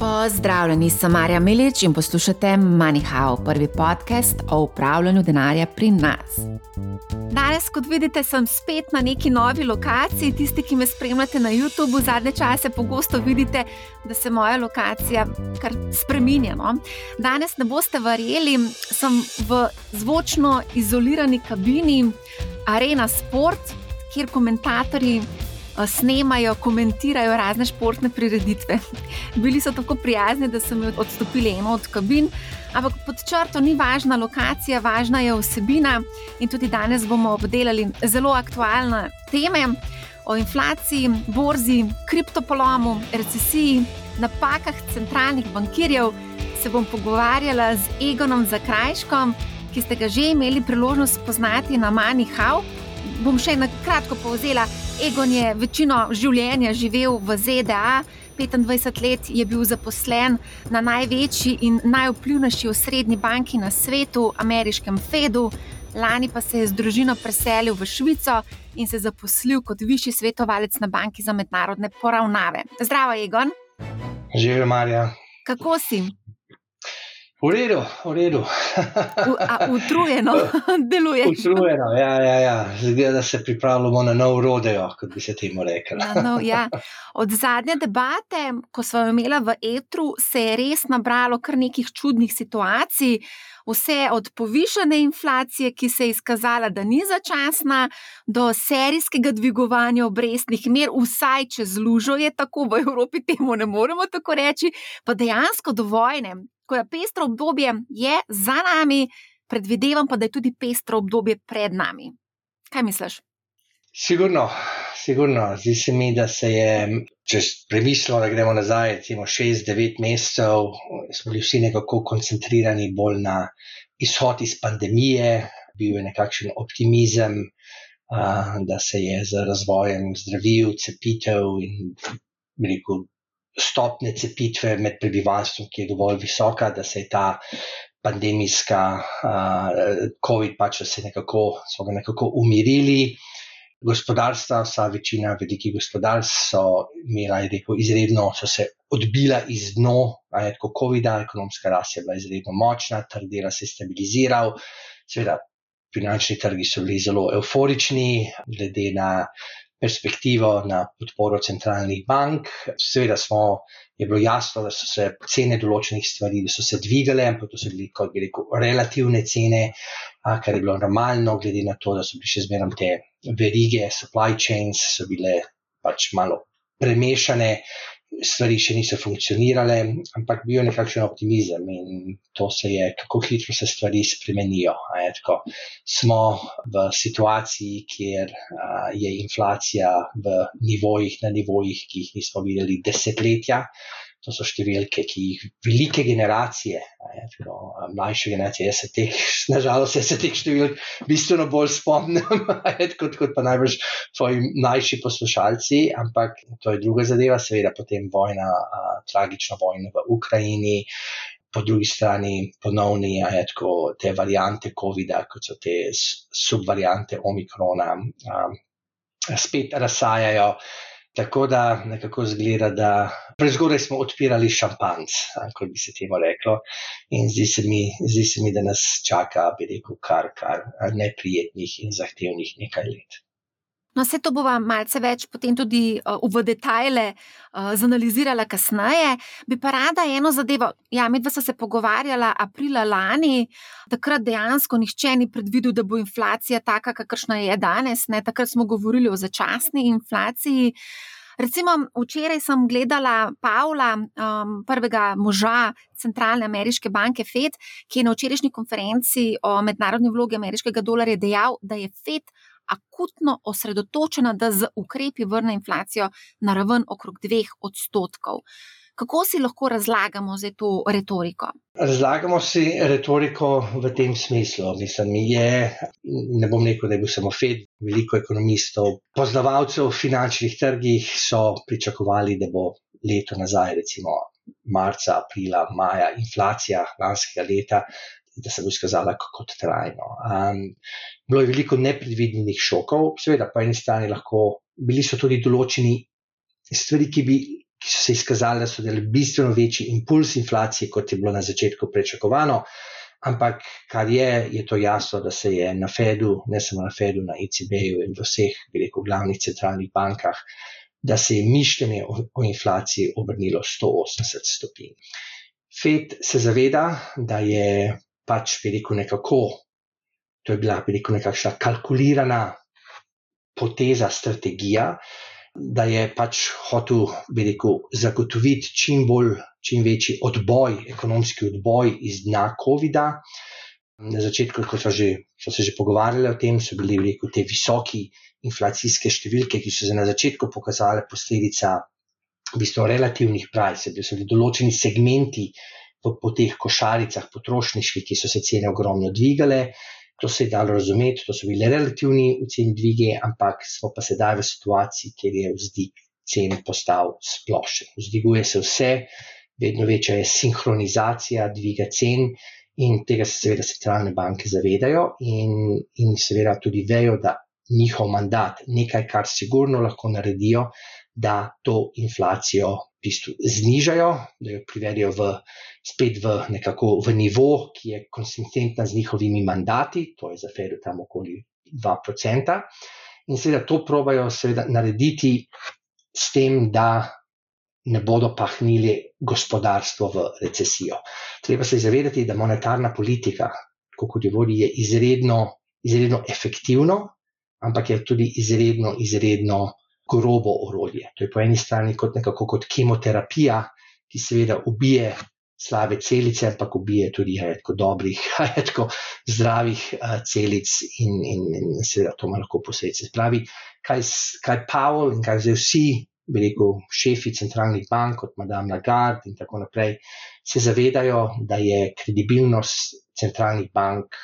Pozdravljeni, sem Marja Milič in poslušate MoneyHow, prvi podcast o upravljanju denarja pri nas. Danes, kot vidite, sem spet na neki novi lokaciji. Tisti, ki me spremljate na YouTubu, zadnje čase pogosto vidite, da se moja lokacija kar spremenja. No? Danes ne boste verjeli, sem v zvočno izolirani kabini Arena Sport, kjer komentatorji snemajo, komentirajo razne športne prireditve. Bili so tako prijazni, da so mi odstopili eno od kabin. Ampak pod črto ni važna lokacija, važna je vsebina. In tudi danes bomo obdelali zelo aktualne teme o inflaciji, borzi, kriptopolomu, recesiji, napakah centralnih bankirjev. Se bom pogovarjala z Egonom Zakrajškom, ki ste ga že imeli priložnost spoznati na MoneyHow. Bom še na kratko povzela. Egon je večino življenja živel v ZDA, 25 let je bil zaposlen na največji in najvplivnejši osrednji banki na svetu, ameriškem Fedu, lani pa se je z družino preselil v Švico in se zaposlil kot višji svetovalec na banki za mednarodne poravnave. Zdravo, Egon. Živijo, Marja. Kako si? V redu, v redu. Utrujeno deluje. Utrujeno, ja, ja, ja. Zgleda, da se pripravljamo na nov rodeo, kot bi se temu rekli. no, ja. Od zadnje debate, ko smo imeli v Etru, se je res nabralo kar nekih čudnih situacij. Vse od povišene inflacije, ki se je izkazala, da ni začasna, do serijskega dvigovanja obrestnih mer, vsaj čez lužo je tako v Evropi, temu ne moremo tako reči, pa dejansko do vojne, ko je pestro obdobje je za nami, predvidevam pa, da je tudi pestro obdobje pred nami. Kaj misliš? Sigurno, sigurno. Zdi se mi, da se je, če premislimo, da gremo nazaj, recimo šest, devet mesecev, smo bili vsi nekako koncentrirani bolj na izhod iz pandemije, bil je nekakšen optimizem, da se je z razvojem zdravil, cepitev in rekel, stopnje cepitve med prebivalstvom, ki je dovolj visoka, da se je ta pandemijska uh, COVID pač se nekako, so ga nekako umirili. Gospodarstva, vsa večina velikih gospodarstv so imela, rekel, izredno, so se odbila iz dno, aj tako COVID-a, ekonomska rast je bila izredno močna, trg dela se je stabiliziral, seveda finančni trgi so bili zelo euforični, glede na perspektivo na podporo centralnih bank. Seveda smo, je bilo jasno, da so se cene določenih stvari, da so se dvigale, ampak to so bili, kot bi rekel, relativne cene, kar je bilo normalno, glede na to, da so bile še zmeraj te verige, supply chains, so bile pač malo premešane stvari še niso funkcionirale, ampak bil je nekakšen optimizem in to se je, kako hitro se stvari spremenijo. Smo v situaciji, kjer a, je inflacija v nivojih, na nivojih, ki jih nismo videli desetletja. To so številke, ki jih velike generacije, je, tako, mlajše generacije, jaz se teh, nažalost, se teh številk bistveno bolj spomnim, je, kot, kot pa najbrž tvoji mlajši poslušalci, ampak to je druga zadeva, seveda potem vojna, a, tragična vojna v Ukrajini. Po drugi strani ponovni je tako te variante COVID-a, kot so te subvariante Omikrona, a, spet razsajajo. Tako da nekako zgleda, da prezgodaj smo odpirali šampanc, kot bi se temu reklo. In zdi se mi, zdi se mi da nas čaka, bi rekel, kar, kar neprijetnih in zahtevnih nekaj let. No, vse to bova malce več potem tudi uh, v detajle uh, zanalizirala kasneje. Bi pa rada eno zadevo. Ja, medva sta se pogovarjala aprila lani, takrat dejansko nihče ni predvidel, da bo inflacija taka, kakršna je danes. Ne? Takrat smo govorili o začasni inflaciji. Recimo, včeraj sem gledala Pavla, um, prvega moža centralne ameriške banke Fed, ki je na včerajšnji konferenci o mednarodni vlogi ameriškega dolarja dejal, da je Fed akutno osredotočena, da z ukrepi vrne inflacijo na raven okrog dveh odstotkov. Kako si lahko razlagamo za to retoriko? Razlagamo si retoriko v tem smislu. Mislim, je, ne bom rekel, da je bil samo Fed, veliko ekonomistov, poznavalcev v finančnih trgih so pričakovali, da bo leto nazaj, recimo marca, aprila, maja, inflacija lanskega leta da se bo izkazala kot trajno. Um, bilo je veliko nepredvidenih šokov, seveda, po eni strani lahko bili so tudi določeni stvari, ki bi ki so se izkazali, da so dali bistveno večji impuls inflacije, kot je bilo na začetku pričakovano. Ampak, kar je, je to jasno, da se je na Fedu, ne samo na Fedu, na ECB-ju in v vseh, bi rekel, glavnih centralnih bankah, da se je mišljenje o, o inflaciji obrnilo 180 stopinj. Fed se zaveda, da je pač, bi rekel, nekako, to je bila, bi rekel, nekakšna kalkulirana poteza, strategija, da je pač hotel, bi rekel, zagotoviti čim bolj, čim večji odboj, ekonomski odboj iz dna COVID-a. Na začetku, ko so, že, so se že pogovarjali o tem, so bili rekel, te visoki inflacijske številke, ki so se na začetku pokazale posledica v bistvu relativnih price, da so bili določeni segmenti po, po teh košaricah potrošniških, ki so se cene ogromno dvigale. To se je dalo razumeti, to so bile relativni ceni dvige, ampak smo pa sedaj v situaciji, kjer je vzdig cen postal splošen. Vzdiguje se vse, vedno večja je sinhronizacija dviga cen in tega se seveda centralne banke zavedajo in, in seveda tudi vejo, da njihov mandat, nekaj, kar sigurno lahko naredijo, da to inflacijo v bistvu znižajo, da jo privedejo v, spet v nekako v nivo, ki je konsistentna z njihovimi mandati, to je za Fedu tam okoli 2%. In seveda to probajo seveda narediti s tem, da ne bodo pahnili gospodarstvo v recesijo. Treba se zavedati, da monetarna politika, kot jo vodi, je izredno, izredno efektivno, ampak je tudi izredno, izredno grobo orodje. To je po eni strani kot nekako kot kemoterapija, ki seveda ubije slabe celice, ampak ubije tudi tako dobrih, tako zdravih celic in, in, in seveda to ima lahko posledice. Spravi, kaj, kaj Pavel in kaj zdaj vsi, bi rekel, šefi centralnih bank, kot Madame Lagarde in tako naprej, se zavedajo, da je kredibilnost centralnih bank,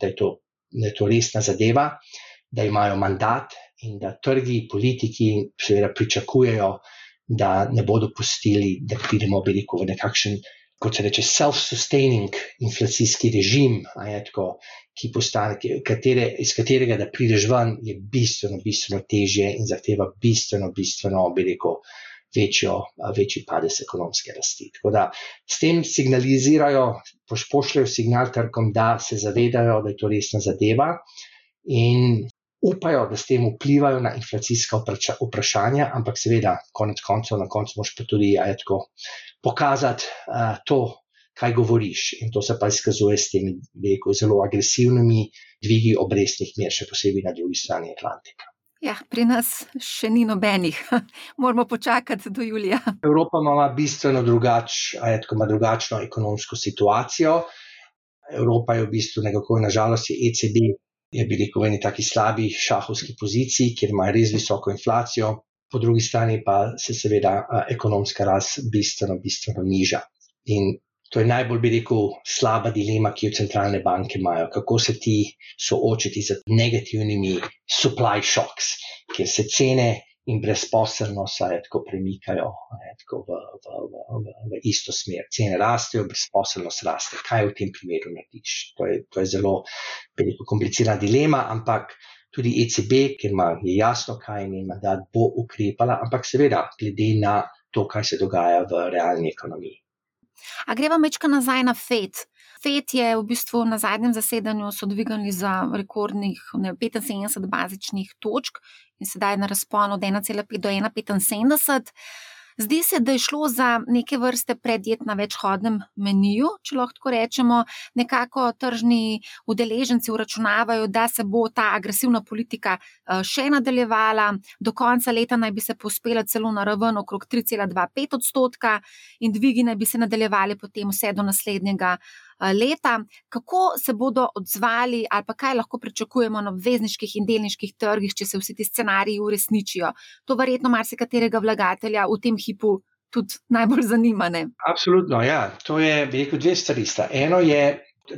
da je to, da je to resna zadeva, da imajo mandat, in da trgi, politiki, seveda, pričakujejo, da ne bodo pustili, da pridemo veliko v nekakšen, kot se reče, self-sustaining inflacijski režim, tako, ki postane, katere, iz katerega, da prideš ven, je bistveno, bistveno težje in zahteva bistveno, bistveno, bi rekel. Večjo, večji padec ekonomske rasti. Tako da s tem signalizirajo, pošljajo signal trgom, da se zavedajo, da je to resna zadeva, in upajo, da s tem vplivajo na inflacijska vprašanja, ampak seveda, konec koncev, na koncu moš pa tudi ajetko pokazati uh, to, kaj govoriš. In to se pa izkazuje s temi veliko, zelo agresivnimi dvigi obrestnih mer, še posebej na drugi strani Atlantika. Ja, pri nas še ni nobenih, moramo počakati do julija. Evropa ima bistveno drugač, ajetko ima drugačno ekonomsko situacijo. Evropa je v bistvu nekako, nažalost, je ECB je bil v eni taki slabi šahovski poziciji, kjer ima res visoko inflacijo, po drugi strani pa se seveda ekonomska rast bistveno, bistveno niža. In to je najbolj, bi rekel, slaba dilema, ki jo centralne banke imajo. Kako se ti soočiti z negativnimi supply shocks, kjer se cene in brezposelnost tako premikajo tako v, v, v, v isto smer. Cene rastejo, brezposelnost raste. Kaj v tem primeru narediš? To je, to je zelo veliko komplicirana dilema, ampak tudi ECB, ker ima jasno, kaj je njen mandat, bo ukrepala, ampak seveda glede na to, kaj se dogaja v realni ekonomiji. A greva mečka nazaj na FED. FED je v bistvu na zadnjem zasedanju so dvigali za rekordnih ne, 75 bazičnih točk in sedaj je na razponu od 1,5 do 1,75. Zdi se, da je šlo za neke vrste predjet na večhodnem meniju, če lahko tako rečemo. Nekako tržni udeleženci uračunavajo, da se bo ta agresivna politika eh, še nadaljevala. Do konca leta naj bi se pospela celo na raven okrog 3,25 odstotka in dvigi naj bi se nadaljevali potem vse do naslednjega leta, kako se bodo odzvali ali pa kaj lahko pričakujemo na obvezniških in delniških trgih, če se vsi ti scenariji uresničijo. To verjetno marsikaterega vlagatelja v tem hipu tudi najbolj zanima. Ne? Absolutno, ja. To je veliko dve stvari. Eno je,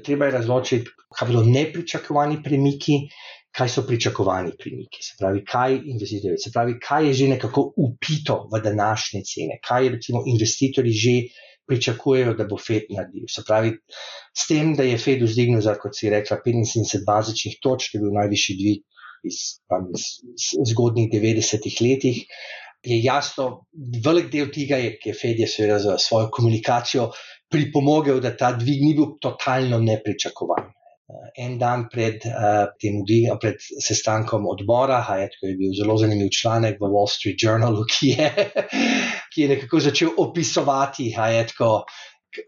treba je razločiti, kaj bodo nepričakovani premiki. Kaj so pričakovani premiki, se pravi, kaj investitorji, se pravi, kaj je že nekako upito v današnje cene, kaj je recimo investitorji že pričakujejo, da bo Fed naredil. Se pravi, s tem, da je Fed vzdignil za, kot si rekla, 75 bazičnih točk, je bil najvišji dvig iz, iz zgodnjih 90-ih letih. je jasno, velik del tega je, ki je Fed je seveda za svojo komunikacijo pripomogel, da ta dvig ni bil totalno nepričakovan. En dan pred, uh, pred sestankom odbora, Hajet, ko je bil zelo zanimiv članek v Wall Street Journalu, ki je, ki je nekako začel opisovati, Hajet, ko,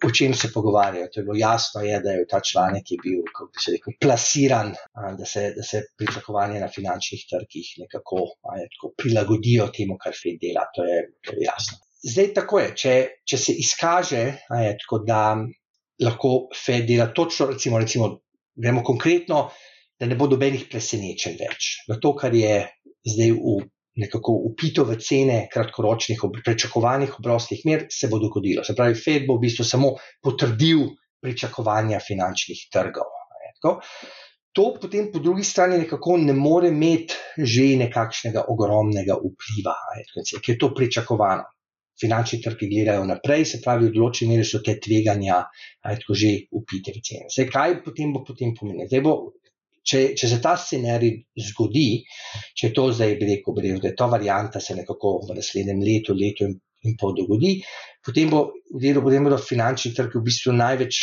o čem se pogovarjajo. To je bilo jasno, je, da je ta članek je bil rekel, plasiran, da se, da se pričakovanja na finančnih trgih nekako je, prilagodijo temu, kar Fed dela. To je, to je jasno. Zdaj tako je, če, če se izkaže, tako, da lahko Fed dela točno, recimo, recimo, gremo konkretno, da ne bo dobenih presenečenj več. To, kar je zdaj v nekako upito v cene kratkoročnih pričakovanih obrostnih mer, se bo dogodilo. Se pravi, Fed bo v bistvu samo potrdil pričakovanja finančnih trgov. To potem po drugi strani nekako ne more imeti že nekakšnega ogromnega vpliva, ker je to pričakovano. Finančni trgi gledajo naprej, se pravi, v določeni meri so te tveganja že upite v cene. Zdaj, kaj potem bo potem pomenilo? Zdaj bo če, če se ta scenarij zgodi, če to zdaj bi rekel, rekel, da je ta varianta se nekako v naslednjem letu, letu in, in pol dogodi, potem bo v delu, potem bodo finančni trgi v bistvu največ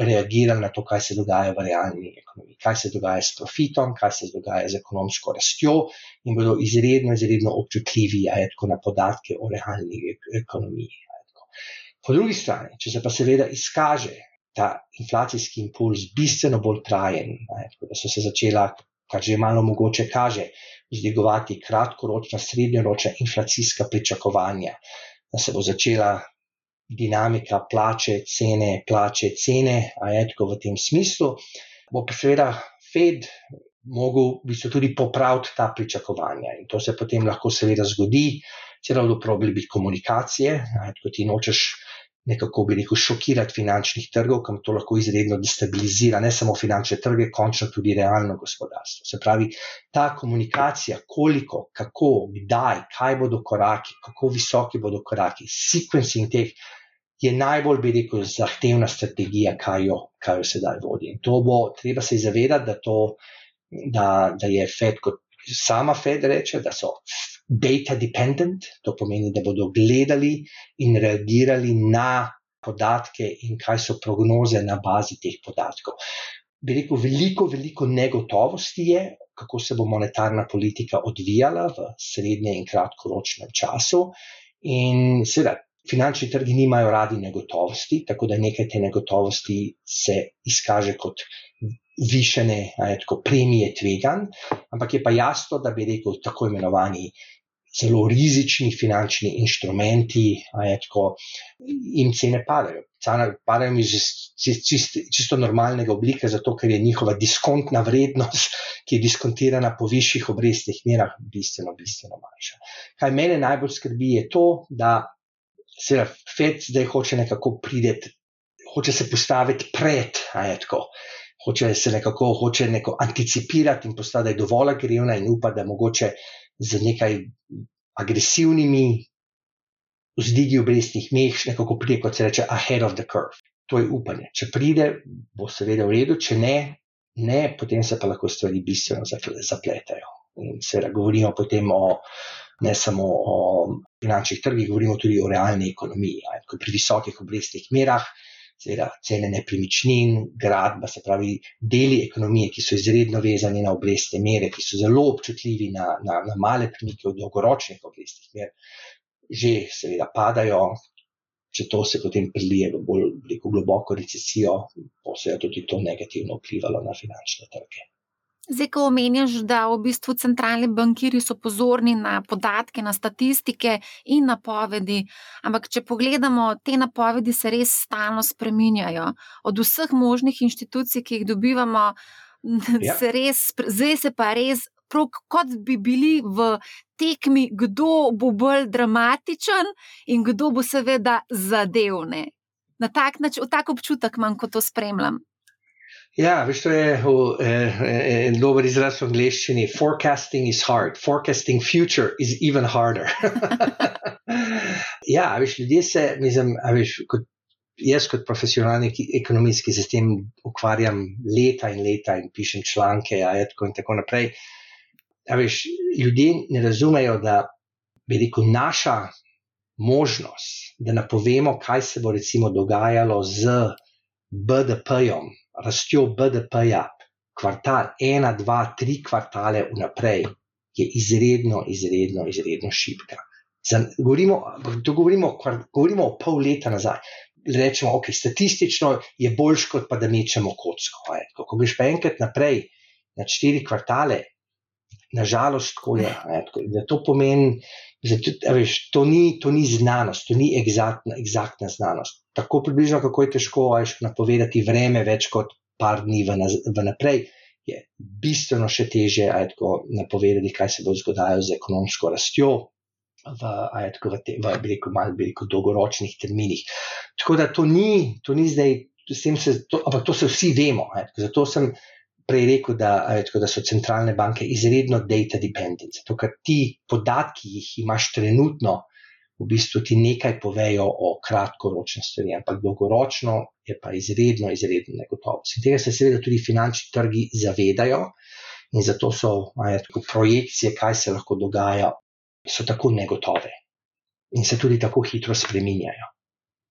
reagirali na to, kaj se dogaja v realni ekonomiji, kaj se dogaja s profitom, kaj se dogaja z ekonomsko rastjo in bodo izredno, izredno občutljivi ajatko, na podatke o realni ekonomiji. Ajatko. Po drugi strani, če se pa seveda izkaže, ta inflacijski impuls bistveno bolj trajen, ne, da so se začela, kar že malo mogoče kaže, vzdigovati kratkoročna, srednjeročna inflacijska pričakovanja, da se bo začela dinamika plače, cene, plače, cene, a je tako v tem smislu, bo pa seveda Fed mogel v bistvu tudi popraviti ta pričakovanja in to se potem lahko seveda zgodi, celo do problemi komunikacije, a je tako ti nočeš nekako bi rekel, šokirati finančnih trgov, kam to lahko izredno destabilizira ne samo finančne trge, končno tudi realno gospodarstvo. Se pravi, ta komunikacija, koliko, kako, kdaj, kaj bodo koraki, kako visoki bodo koraki, sequencing teh je najbolj, bi rekel, zahtevna strategija, kaj jo, kaj jo sedaj vodi. In to bo, treba se zavedati, da, to, da, da je Fed kot sama Fed reče, da so data dependent, to pomeni, da bodo gledali in reagirali na podatke in kaj so prognoze na bazi teh podatkov. Bi rekel, veliko, veliko negotovosti je, kako se bo monetarna politika odvijala v srednje in kratkoročnem času. In seveda, finančni trgi nimajo radi negotovosti, tako da nekaj te negotovosti se izkaže kot višene, tako premije tvegan, ampak je pa jasno, da bi rekel, tako imenovani zelo rizični finančni inštrumenti, tako, in cene padajo. Cene padajo iz čist, čisto normalnega oblike, zato ker je njihova diskontna vrednost, ki je diskontirana po višjih obrestnih merah, bistveno, bistveno manjša. Kaj mene najbolj skrbi, je to, da se Fed zdaj hoče nekako prideti, hoče se postaviti pred, tako. Hoče se nekako hoče neko anticipirati in postati, je dovolj agrivna in upa, da mogoče z nekaj agresivnimi vzdigi obrestnih meh, nekako pride, kot se reče, ahead of the curve. To je upanje. Če pride, bo seveda v redu, če ne, ne, potem se pa lahko stvari bistveno zapletajo. In seveda govorimo potem o ne samo o finančnih trgih, govorimo tudi o realni ekonomiji. Pri visokih obrestnih merah seveda cene nepremičnin, gradba, se pravi, deli ekonomije, ki so izredno vezani na obrestne mere, ki so zelo občutljivi na, na, na male premike v dolgoročnih obrestnih mer, že seveda padajo. Če to se potem prelije v bolj globoko recesijo, bo se tudi to negativno vplivalo na finančne trge. Zdaj, ko omenjaš, da v bistvu centralni bankiri so pozorni na podatke, na statistike in napovedi, ampak če pogledamo, te napovedi se res stalno spreminjajo. Od vseh možnih inštitucij, ki jih dobivamo, ja. se res, zdaj se pa res, prav, kot bi bili v tekmi, kdo bo bolj dramatičen in kdo bo seveda zadevne. Na tak način, v tak občutek imam, ko to spremljam. Ja, veš, to je en dober izraz v angleščini. Forecasting is hard, forecasting future is even harder. ja, veš, ljudje se, mislim, veš, kot, jaz kot profesionalni ekonomist, ki se s tem ukvarjam leta in leta in pišem članke, ja, tako in tako naprej. Veš, ljudje ne razumejo, da bi rekel, naša možnost, da napovemo, kaj se bo recimo dogajalo z BDP-jem, rastjo BDP-ja, kvartal, ena, dva, tri kvartale vnaprej, je izredno, izredno, izredno šipka. Za, govorimo, govorimo, govorimo o pol leta nazaj. Rečemo, ok, statistično je boljš, kot pa da mečemo kocko. Ko greš pa enkrat naprej, na štiri kvartale, nažalost, tako je. Da to pomeni, da veš, to, ni, to ni znanost, to ni egzaktna, egzaktna znanost. Tako približno, kako je težko veš, napovedati vreme več kot par dni vnaprej, je bistveno še teže napovedati, kaj se bo zgodilo z ekonomsko rastjo. V, tako, v, te, v rekel, mal, rekel, dolgoročnih terminih. Tako da to ni, to ni zdaj, se, to, ampak to se vsi vemo. Zato sem prej rekel, da, tako, da so centralne banke izredno data dependent. Zato, ker ti podatki, ki jih imaš trenutno, v bistvu ti nekaj povejo o kratkoročni stvari, ampak dolgoročno je pa izredno, izredno negotovo. In tega se seveda tudi finančni trgi zavedajo, in zato so tako, projekcije, kaj se lahko dogaja, so tako negotove in se tudi tako hitro spreminjajo.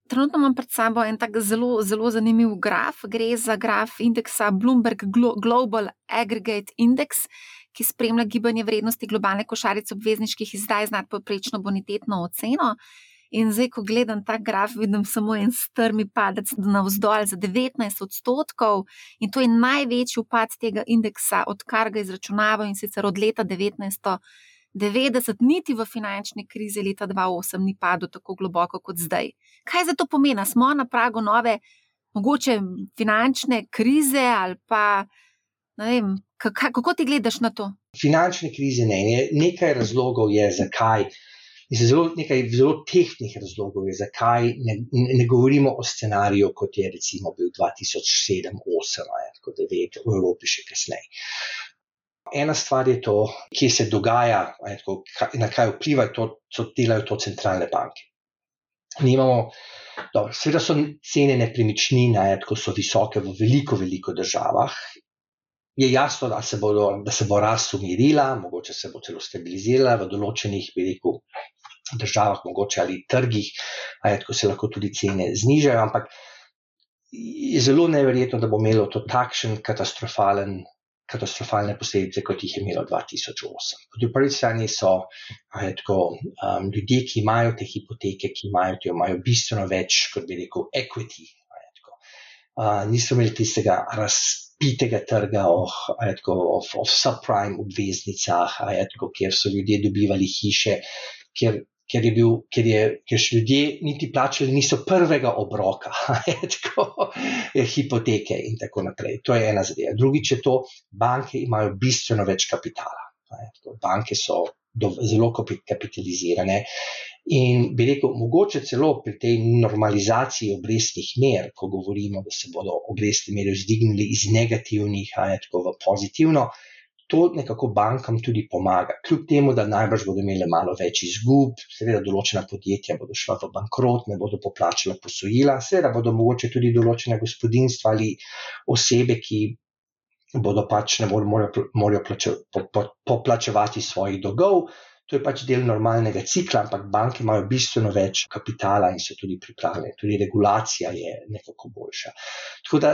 Trenutno imam pred sabo en tak zelo, zelo zanimiv graf. Gre za graf indeksa Bloomberg Global Aggregate Index, ki spremlja gibanje vrednosti globalne košarice obvezniških izdaj z nadpoprečno bonitetno oceno. In zdaj, ko gledam ta graf, vidim samo en strmi padec navzdol za 19 odstotkov, in to je največji upad tega indeksa, odkar ga izračunavajo in sicer od leta 1990, niti v finančni krizi leta 2008 ni padel tako globoko kot zdaj. Kaj za to pomeni? Smo na pragu nove, mogoče finančne krize ali pa ne vem, Kako ti gledaš na to? Finančne krize ne. Nekaj razlogov je, zakaj. Zelo, nekaj zelo tehničnih razlogov je, zakaj ne, ne govorimo o scenariju, kot je recimo bil 2007, 2008, kot je vedno v Evropi še kasneje. Ena stvar je to, kje se dogaja, tako, na kaj vplivajo to, co delajo to centralne banke. Nimamo, dobro, seveda so cene nepremičnin, tako so visoke v veliko, veliko državah je jasno, da se, bodo, da se bo rast umirila, mogoče se bo celo stabilizirala v določenih, bi rekel, državah, mogoče ali trgih, ali tako se lahko tudi cene znižajo, ampak je zelo neverjetno, da bo imelo to takšen katastrofalen. Katastrofalne posledice, kot jih je imelo 2008. Po prvi strani so tako, um, ljudje, ki imajo te hipoteke, ki imajo, te, imajo bistveno več, kot bi rekel, equity. Uh, niso imeli tistega rast, pitega trga, o oh, subprime obveznicah, tako, kjer so ljudje dobivali hiše, kjer, kjer, je bil, kjer, je, kjer še ljudje niti plačali, niso prvega obroka, tako, hipoteke in tako naprej. To je ena zadeva. Drugič je to, banke imajo bistveno več kapitala. Tako, banke so do, zelo kapitalizirane. In bi rekel, mogoče celo pri tej normalizaciji obrestnih mer, ko govorimo, da se bodo obrestne mere vzdignili iz negativnih, ne tako v pozitivno, to nekako bankam tudi pomaga. Kljub temu, da najbrž bodo imeli malo več izgub, seveda določena podjetja bodo šla v bankrot, ne bodo poplačala posojila, seveda bodo mogoče tudi določena gospodinstva ali osebe, ki bodo pač ne morajo, morajo poplačevati svojih dolgov. To je pač del normalnega cikla, ampak banke imajo bistveno več kapitala in so tudi pripravljene. Tudi regulacija je nekako boljša. Tako da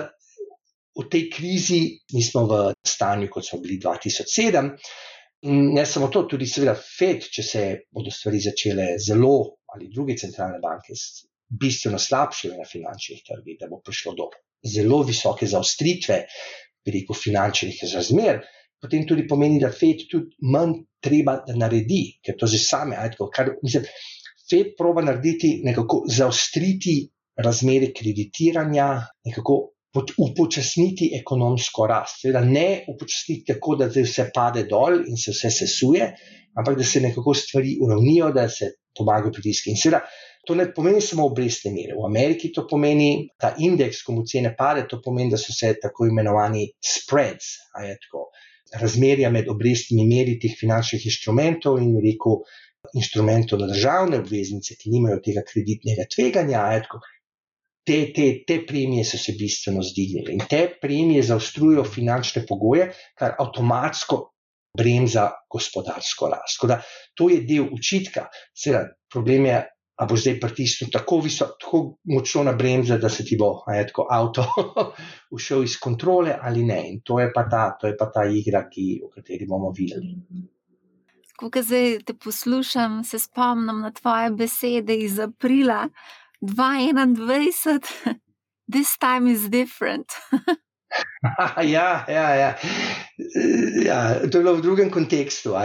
v tej krizi nismo v stanju, kot smo bili 2007. In ne samo to, tudi seveda FED, če se bodo stvari začele zelo ali druge centralne banke bistveno slabše na finančnih trgih, da bo prišlo do zelo visoke zaostritve, veliko finančnih razmer potem tudi pomeni, da FED tudi manj treba naredi, ker to že same, ajtko, kar mislim, FED proba narediti, nekako zaostriti razmere kreditiranja, nekako upočasniti ekonomsko rast. Seveda ne upočasniti tako, da se vse pade dol in se vse sesuje, ampak da se nekako stvari uravnijo, da se pomagajo pritiski. In seveda, to ne pomeni samo obrestne mere. V Ameriki to pomeni ta indeks, ko mu cene pade, to pomeni, da so se tako imenovani spreads, ajtko razmerja med obrestnimi meri teh finančnih inštrumentov in rekel, inštrumentov na državne obveznice, ki nimajo tega kreditnega tveganja. Te, te, te premije so se bistveno zdignile in te premije zaostrujejo finančne pogoje, kar avtomatsko bremza gospodarsko rast. Da, to je del učitka. Seveda, problem je, a bo zdaj pritisnil tako, visok, tako močno na bremze, da se ti bo je, tako, avto ušel iz kontrole ali ne. In to je pa ta, to je pa ta igra, ki, o kateri bomo videli. Ko zdaj te poslušam, se spomnim na tvoje besede iz aprila 2021. This time is different. ja, ja, ja. ja, to je bilo v drugem kontekstu.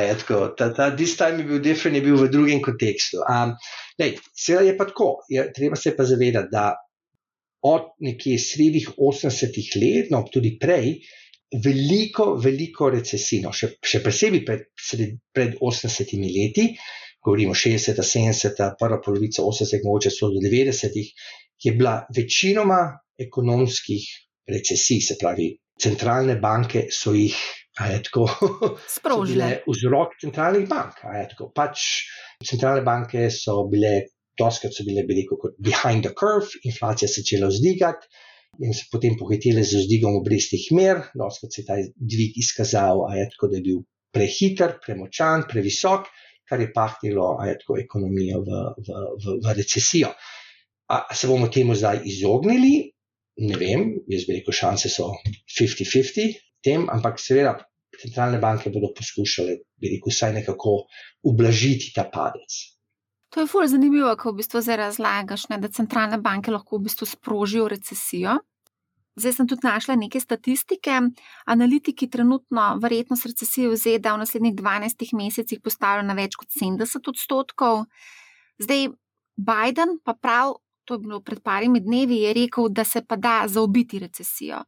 Ta, ta, this time je bil different, je bil v drugem kontekstu. Um, Seveda je pa tako, je, treba se pa zavedati, da od nekje sredih 80-ih let, no tudi prej, veliko, veliko recesij, no, še, še posebej pred, pred 80-imi leti, govorimo 60, 70, prva polovica 80, mogoče so do 90-ih, je bila večinoma ekonomskih recesij, se pravi, centralne banke so jih. Sprožile. Vzrok centralnih bank. Pač centralne banke so bile, doskrat so bile, bi rekel, kot behind the curve, inflacija se je začela vzdigati in se potem pohitele z vzdigom obrestnih mer, doskrat se je ta dvig izkazal, tako, da je bil prehiter, premočan, previsok, kar je pahnilo ekonomijo v, v, v, v recesijo. A se bomo temu zdaj izognili? Ne vem, jaz bi rekel, šanse so 50-50, ampak seveda centralne banke bodo poskušale, bi rekel, vsaj nekako ublažiti ta padec. To je fully zanimivo, ko v bistvu zdaj razlagaš, ne, da centralne banke lahko v bistvu sprožijo recesijo. Zdaj sem tudi našla neke statistike. Analitiki trenutno verjetnost recesije v ZDA v naslednjih 12 mesecih postavljajo na več kot 70 odstotkov. Zdaj Biden pa prav to je bilo pred parimi dnevi, je rekel, da se pa da zaobiti recesijo.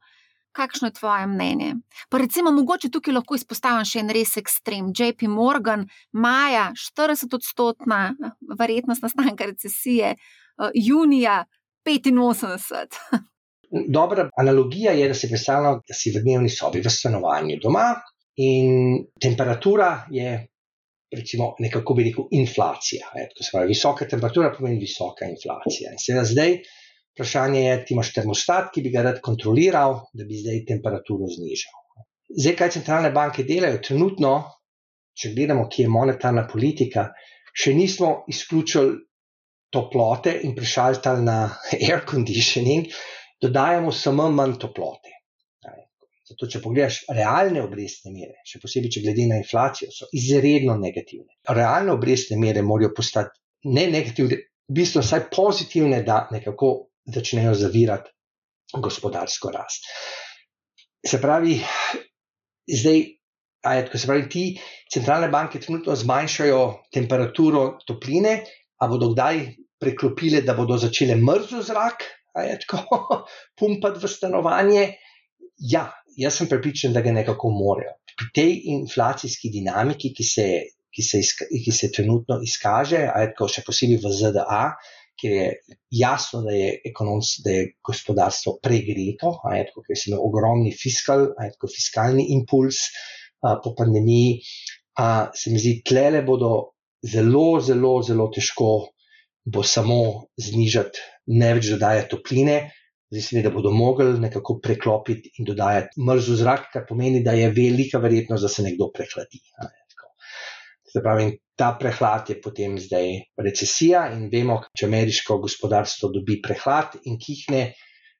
Kakšno je tvoje mnenje? Pa recimo, mogoče tukaj lahko izpostavim še en res ekstrem. JP Morgan, maja 40-odstotna verjetnost nastanka recesije, uh, junija 85. Dobra analogija je, da si predstavljamo, da si v dnevni sobi, v stanovanju doma in temperatura je recimo, nekako bi rekel, inflacija. Pravi, visoka temperatura pomeni visoka inflacija. In seveda zdaj vprašanje je, ti imaš termostat, ki bi ga rad kontroliral, da bi zdaj temperaturo znižal. Zdaj, kaj centralne banke delajo? Trenutno, če gledamo, kje je monetarna politika, še nismo izključili toplote in prešaltali na air conditioning, dodajamo samo manj toplote. Zato, če pogledaš realne obrestne mere, še posebej, če glede na inflacijo, so izredno negativne. Realne obrestne mere morajo postati ne negativne, v bistvu vsaj pozitivne, da nekako začnejo zavirati gospodarsko rast. Se pravi, zdaj, ko se pravi, ti centralne banke trenutno zmanjšajo temperaturo topline, a bodo kdaj preklopile, da bodo začele mrzlo zrak, ajed, ko pumpati v stanovanje. Ja, jaz sem prepričan, da ga nekako morajo. Pri tej inflacijski dinamiki, ki se, ki se, izka, ki se trenutno izkaže, tako še posebej v ZDA, kjer je jasno, da je, ekonoms, da je gospodarstvo pregreto, tako, ker se ima ogromni fiskal, tako, fiskalni impuls a, po pandemiji, a, se mi zdi, tlele bodo zelo, zelo, zelo težko. Bo samo znižati, ne več dodajati topline, Zdaj se mi, da bodo mogli nekako preklopiti in dodajati mrzlo zrak, kar pomeni, da je velika verjetnost, da se nekdo prehladi. Se pravi, ta prehlad je potem zdaj recesija in vemo, če ameriško gospodarstvo dobi prehlad in kihne,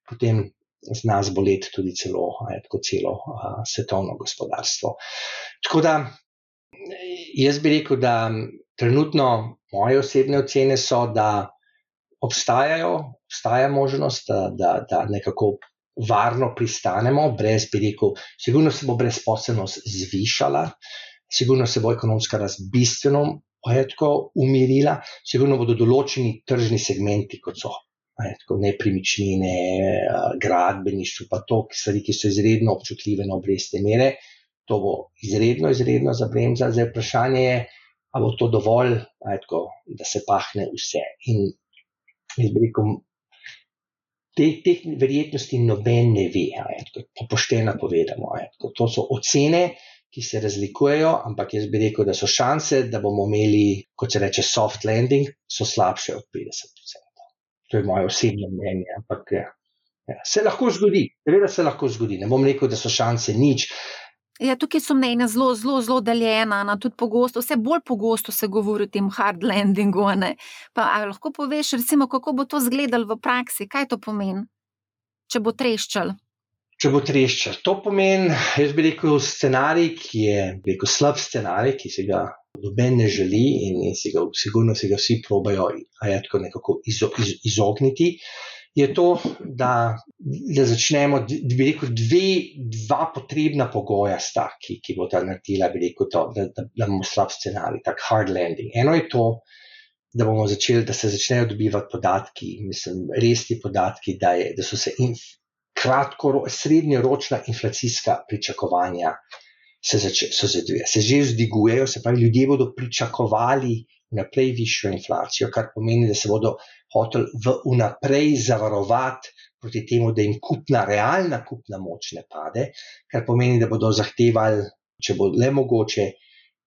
potem z nas bo let tudi celo, tako celo a, svetovno gospodarstvo. Tako da jaz bi rekel, da trenutno moje osebne ocene so, da obstajajo, obstaja možnost, da, da, da nekako varno pristanemo, brez bi rekel, sigurno se bo brezposelnost zvišala, sigurno se bo ekonomska rast bistveno tako umirila, sigurno bodo določeni tržni segmenti, kot so. Tako nepremičnine, gradbeništvo, pa to, ki stvari, ki so izredno občutljive na obrestne mere, to bo izredno, izredno zabremza. Zdaj vprašanje je, ali bo to dovolj, tako, da se pahne vse. In jaz bi rekel, te, teh verjetnosti noben ne ve, tako pošteno povedano. To so ocene, ki se razlikujejo, ampak jaz bi rekel, da so šanse, da bomo imeli, kot se reče, soft landing, so slabše od 50%. To je moje osebno mnenje, ampak ja, ja, se lahko zgodi, seveda se lahko zgodi. Ne bom rekel, da so šanse nič. Ja, tukaj so mnenja zelo, zelo, zelo deljena, na tudi pogosto, vse bolj pogosto se govori o tem hard landingu. Pa, lahko poveš, recimo, kako bo to izgledalo v praksi, kaj to pomeni, če bo treščal? Če bo treščal. To pomeni, jaz bi rekel, scenarij, ki je rekel, slab scenarij, ki se ga noben ne želi in, in si ga, sigurno si ga vsi probajo, a je tako nekako izo, iz, izogniti je to, da, da začnemo, da bi rekel, dve, dva potrebna pogoja sta, ki, ki bo ta naredila, bi rekel, to, da, da, da bomo slab scenarij, tak hard landing. Eno je to, da bomo začeli, da se začnejo dobivati podatki, mislim, resni podatki, da, je, da so se inf, kratko, srednjeročna inflacijska pričakovanja se, so zadvije, se že zdigujejo, se pravi, ljudje bodo pričakovali naprej višjo inflacijo, kar pomeni, da se bodo hoteli vnaprej zavarovati proti temu, da jim kupna, realna kupna moč ne pade, kar pomeni, da bodo zahtevali, če bo le mogoče,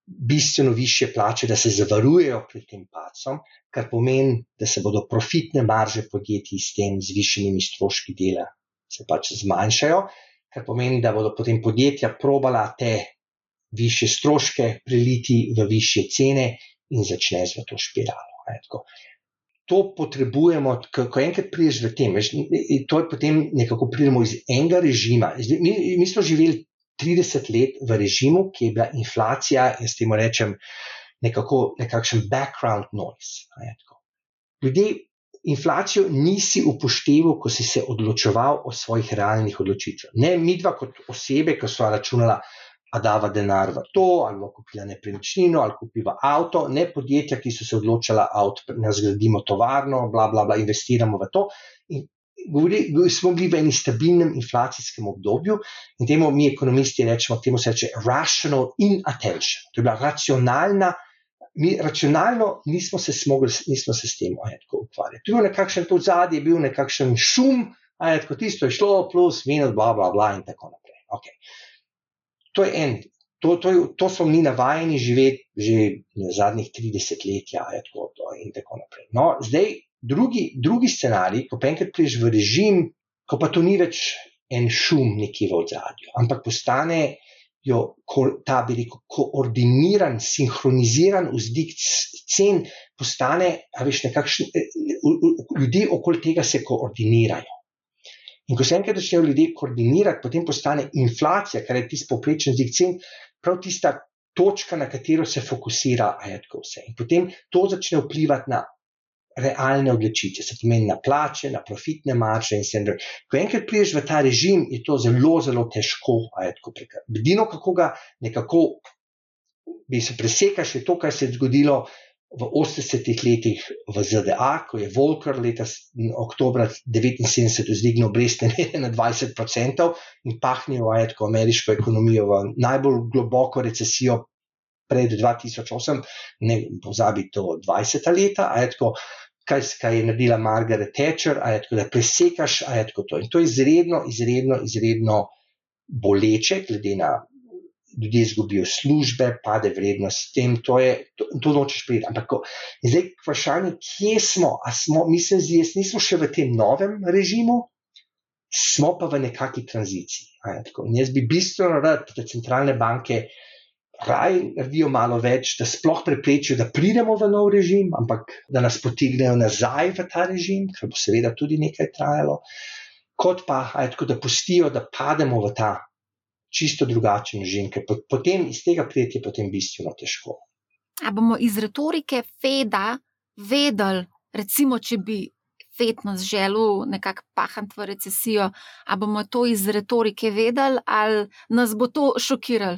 bistveno više plače, da se zavarujejo pred tem pacom, kar pomeni, da se bodo profitne marže podjetij s tem zvišenimi stroški dela se pač zmanjšajo, kar pomeni, da bodo potem podjetja probala te više stroške preliti v više cene in začne z to špiralo. To potrebujemo, ko enkrat prideš v tem, veš, to je potem nekako pridemo iz enega režima. Mi, mi smo živeli 30 let v režimu, ki je bila inflacija, jaz temu rečem, nekako nekakšen background noise. Ljudje, inflacijo nisi upošteval, ko si se odločeval o svojih realnih odločitvah. Ne mi dva kot osebe, ki so računala, a dava denar v to, ali bo kupila nepremičnino, ali kupiva avto, ne podjetja, ki so se odločila, da zgradimo tovarno, bla, bla, bla, investiramo v to. In govori, smo bili v enem stabilnem inflacijskem obdobju in temu mi, ekonomisti, rečemo, temu se reče rational inattention. To je bila racionalna. Mi racionalno nismo se, smogli, nismo se s tem ukvarjali. Tu je nekakšen to zadnji, je bil nekakšen šum, a je tako tisto je šlo, plus, minus, bla, bla, bla in tako naprej. Okay to je en. To, to, to smo mi navajeni živeti že zadnjih 30 let, ja, tako, to, in tako naprej. No, zdaj, drugi, drugi scenarij, ko enkrat prideš v režim, ko pa to ni več en šum, neki v ozadju, ampak postane jo, ta, bi rekel, koordiniran, sinhroniziran vzdik cen, postane, a veš, nekakšen, eh, ljudje okoli tega se koordinirajo. In ko se enkrat začnejo ljudje koordinirati, potem postane inflacija, kar je tisti poprečen zig cen, prav tista točka, na katero se fokusira ajetko vse. In potem to začne vplivati na realne odločitve, se pomeni na plače, na profitne marže in vse. Ko enkrat priješ v ta režim, je to zelo, zelo težko ajetko prekati. Bedino, kako ga nekako bi se presekaš, je to, kar se je zgodilo v 80-ih letih v ZDA, ko je Volker leta oktober 1979 vzdignil obrestne mere na 20% in pahnil ajetko ameriško ekonomijo v najbolj globoko recesijo pred 2008, ne pozabi to 20 leta, ajetko, kaj, kaj je naredila Margaret Thatcher, ajetko, da presekaš ajetko to. In to je izredno, izredno, izredno boleče, glede na ljudje izgubijo službe, pade vrednost s tem, to, je, to, to nočeš priti. Ampak, ko, zdaj vprašanje, kje smo, a smo, mislim, da nismo še v tem novem režimu, smo pa v nekakšni tranziciji. In jaz bi bistveno rad, da centralne banke raj naredijo malo več, da sploh preprečijo, da pridemo v nov režim, ampak da nas potignejo nazaj v ta režim, kar bo seveda tudi nekaj trajalo, kot pa, ajtko, da pustijo, da pademo v ta čisto drugačen režim, ker potem iz tega prijeti je potem bistveno težko. A bomo iz retorike Feda vedeli, recimo, če bi Fed nas želel nekako pahati v recesijo, a bomo to iz retorike vedeli ali nas bo to šokiralo?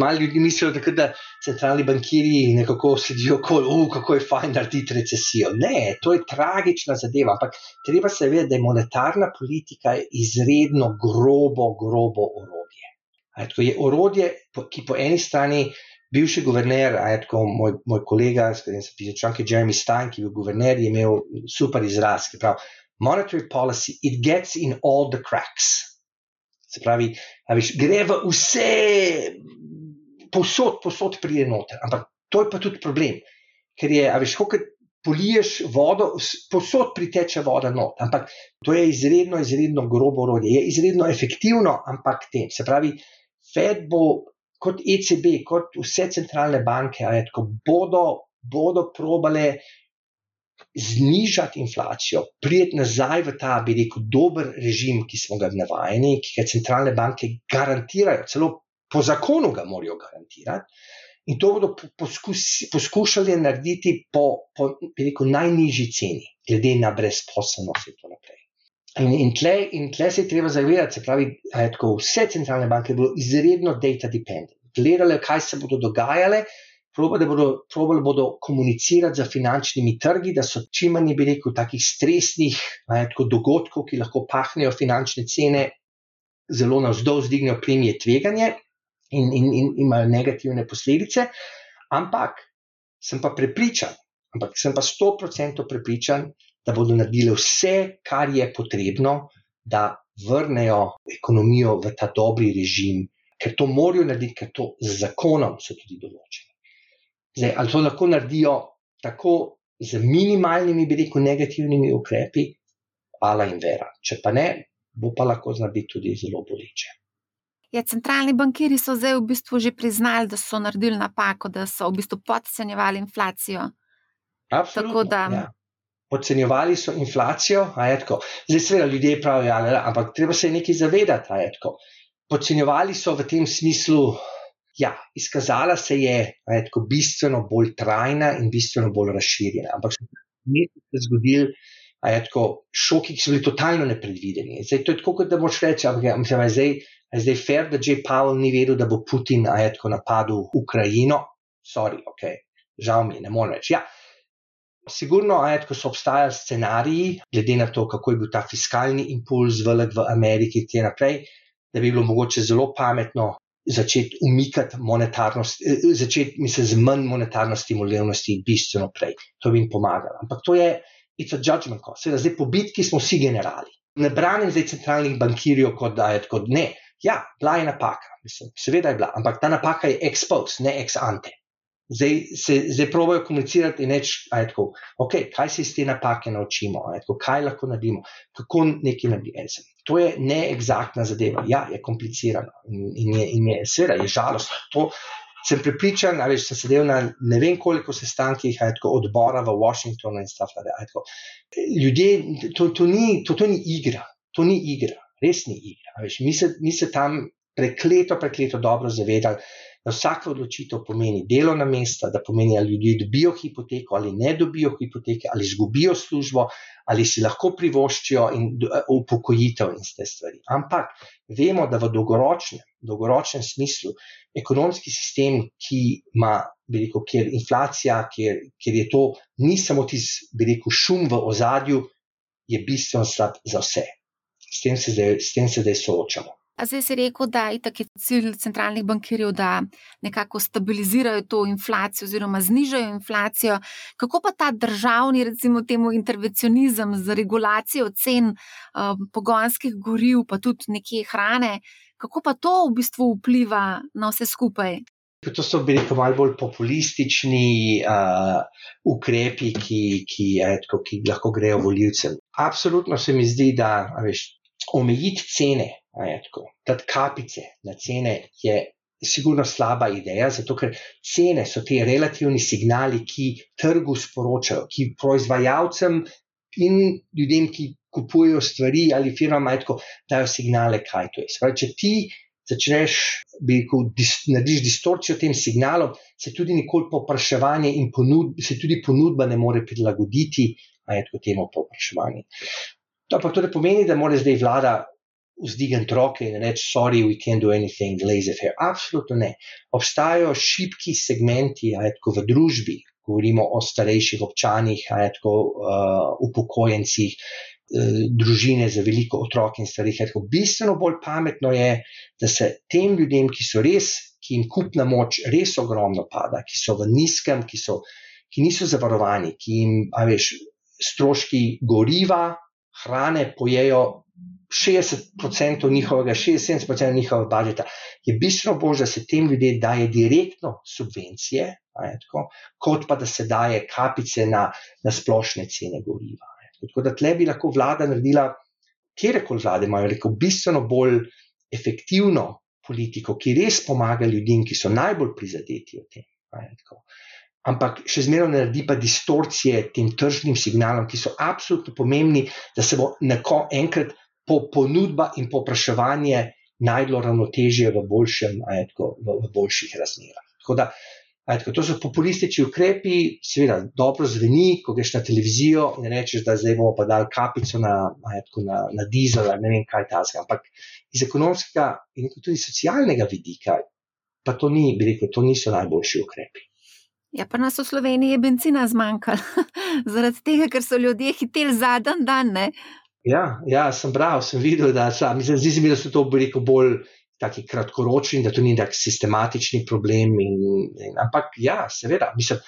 Malo ljudi mislijo, da, da centralni bankiri nekako sedijo okoli, uh, kako je fajn narediti recesijo. Ne, to je tragična zadeva, ampak treba se vedeti, da je monetarna politika izredno grobo, grobo orodje. To je orodje, ki po eni strani bivši guverner, tako moj, moj kolega, s katerim sem pisal članke, Jeremy Stein, ki je bil guverner, je imel super izraz, ki pravi: Monetary policy, it gets in all the cracks. Se pravi, viš, gre v vse, posod, posod pride noter. Ampak to je pa tudi problem, ker je, viš, kot poliješ vodo, posod priteče voda not. Ampak to je izredno, izredno grobo orodje. Je izredno efektivno, ampak tem. Se pravi, Fed bo kot ECB, kot vse centralne banke, tako, bodo, bodo probale znižati inflacijo, prijeti nazaj v ta, bi rekel, dober režim, ki smo ga navajeni, ki ga centralne banke garantirajo, celo po zakonu ga morajo garantirati. In to bodo poskus, poskušali narediti po, po rekel, najnižji ceni, glede na brezposelnost in tako naprej. In, in, tle, in tle se je treba zavedati, se pravi, da vse centralne banke bodo izredno data dependent. Gledali, kaj se bodo dogajale, probali bodo, probali bodo komunicirati z finančnimi trgi, da so čim manj, bi rekel, takih stresnih tako, dogodkov, ki lahko pahnejo finančne cene, zelo navzdol, zdignejo premije tveganje in, in, in imajo negativne posledice. Ampak sem pa prepričan, ampak sem pa sto procentov prepričan, da bodo naredili vse, kar je potrebno, da vrnejo ekonomijo v ta dobri režim, ker to morajo narediti, ker to z zakonom so tudi določeni. Zdaj, ali to lahko naredijo tako z minimalnimi, bi rekel, negativnimi ukrepi, ala in vera. Če pa ne, bo pa lahko znati tudi zelo boleče. Ja, centralni bankiri so zdaj v bistvu že priznali, da so naredili napako, da so v bistvu podcenjevali inflacijo. Absolutno. Da... Ja. Podcenjevali so inflacijo, a je tako. Zdaj, seveda, ljudje pravijo, ja, ampak treba se nekaj zavedati, a je tako. Podcenjevali so v tem smislu, Ja, izkazala se je tako, bistveno bolj trajna in bistveno bolj razširjena. Ampak se je zgodil, da je tako šoki, ki so bili totalno nepredvideni. Zdaj, to je tako, kot da moš reči, da ja, je zdaj, zdaj fair, da J. Powell ni vedel, da bo Putin tako, napadel Ukrajino. Sorry, ok, žal mi je, ne morem reči. Ja. Sigurno, ko so obstajali scenariji, glede na to, kako je bil ta fiskalni impuls velik v Ameriki, in tako naprej, da bi bilo mogoče zelo pametno začeti umikati monetarnost, eh, začeti mislim, z manj monetarno stimulativnosti bistveno prej. To bi jim pomagalo. Ampak to je, it's a judgment call. Seveda, zdaj po bitki smo vsi generali. Ne branim zdaj centralnih bankirjev, kot da je tako, ne. Ja, bila je napaka, mislim, seveda je bila, ampak ta napaka je ex post, ne ex ante. Zdaj se zdaj probojajo komunicirati in reči, okay, kaj se iz te napake naučimo, tako, kaj lahko naredimo, kako nekaj naredimo. To je neexaktna zadeva, ja, je komplicirano in, in je, in je seveda, je žalostno. To sem pripričan, ali sem sedel na ne vem koliko sestankih odbora v Washingtonu in stuff like that. Ljudje, to, to, ni, to, to ni igra, to ni igra, res ni igra. Mi se, mi se tam prekleto, prekleto dobro zavedali da vsaka odločitev pomeni delovna mesta, da pomeni, ali ljudje dobijo hipoteko ali ne dobijo hipoteke, ali izgubijo službo, ali si lahko privoščijo in eh, upokojitev in te stvari. Ampak vemo, da v dolgoročnem, dolgoročnem smislu ekonomski sistem, ki ima, bi rekel, kjer inflacija, kjer, kjer je to ni samo tisti, bi rekel, šum v ozadju, je bistveno slab za vse. S tem se zdaj, tem se zdaj soočamo. A zdaj si rekel, da je tako cilj centralnih bankirjev, da nekako stabilizirajo to inflacijo oziroma znižajo inflacijo. Kako pa ta državni, recimo, temu intervencionizem z regulacijo cen uh, pogonskih goriv, pa tudi nekje hrane, kako pa to v bistvu vpliva na vse skupaj? To so bili malo bolj populistični uh, ukrepi, ki, ki, etko, ki lahko grejo voljivcem. Absolutno se mi zdi, da veš, omejiti cene Tad kapice na cene je sigurno slaba ideja, zato ker cene so ti relativni signali, ki trgu sporočajo, ki proizvajalcem in ljudem, ki kupujejo stvari ali firmam, tako, dajo signale, kaj to je. Spravi, če ti začneš, bi rekel, dis, narediš distorcijo tem signalom, se tudi nikoli popraševanje in ponud, se tudi ponudba ne more prilagoditi, a je tako temu popraševanje. To pa tudi pomeni, da mora zdaj vlada vzdigniti roke in reči: Sorry, we can't do anything, lazy fair. Absolutno ne. Obstajajo šibki segmenti, ajtko v družbi, govorimo o starejših občanih, ajtko uh, upokojencih, uh, družine za veliko otrok in starih. Ajtko. Bistveno bolj pametno je, da se tem ljudem, ki so res, ki jim kupna moč res ogromno pada, ki so v nizkem, ki, so, ki niso zavarovani, ki jim, a veš, stroški goriva, hrane pojejo 60% njihovega, 60-70% njihovega budžeta, je bistveno bolje, da se tem ljudem daje direktno subvencije, tako, kot pa da se daje kapice na, na splošne cene goriva. Tako da tle bi lahko vlada naredila, kjerkoli vlade imajo, rekel, bistveno bolj efektivno politiko, ki res pomaga ljudem, ki so najbolj prizadeti od tem. Ampak še zmeraj naredi pa distorcije tem tržnim signalom, ki so absolutno pomembni, da se bo neko enkrat po ponudba in popraševanje najdlo ravnotežje v, boljšem, ajetko, v, v boljših razmerah. Tako da Ajtko, to so populistični ukrepi, seveda dobro zveni, ko greš na televizijo in rečeš, da zdaj bomo pa dali kapico na, ajtko, na, na dizel, ne vem kaj ta zga. Ampak iz ekonomskega in tudi socialnega vidika, pa to ni, bi rekel, to niso najboljši ukrepi. Ja, pa nas v Sloveniji je benzina zmanjkalo, zaradi tega, ker so ljudje hiteli zadnji dan. Ne? Ja, ja, sem bral, sem videl, da, mislim, zdi se mi, da so to bolj taki kratkoročni, da to ni tak sistematični problem. In, in, ampak ja, seveda, mislim.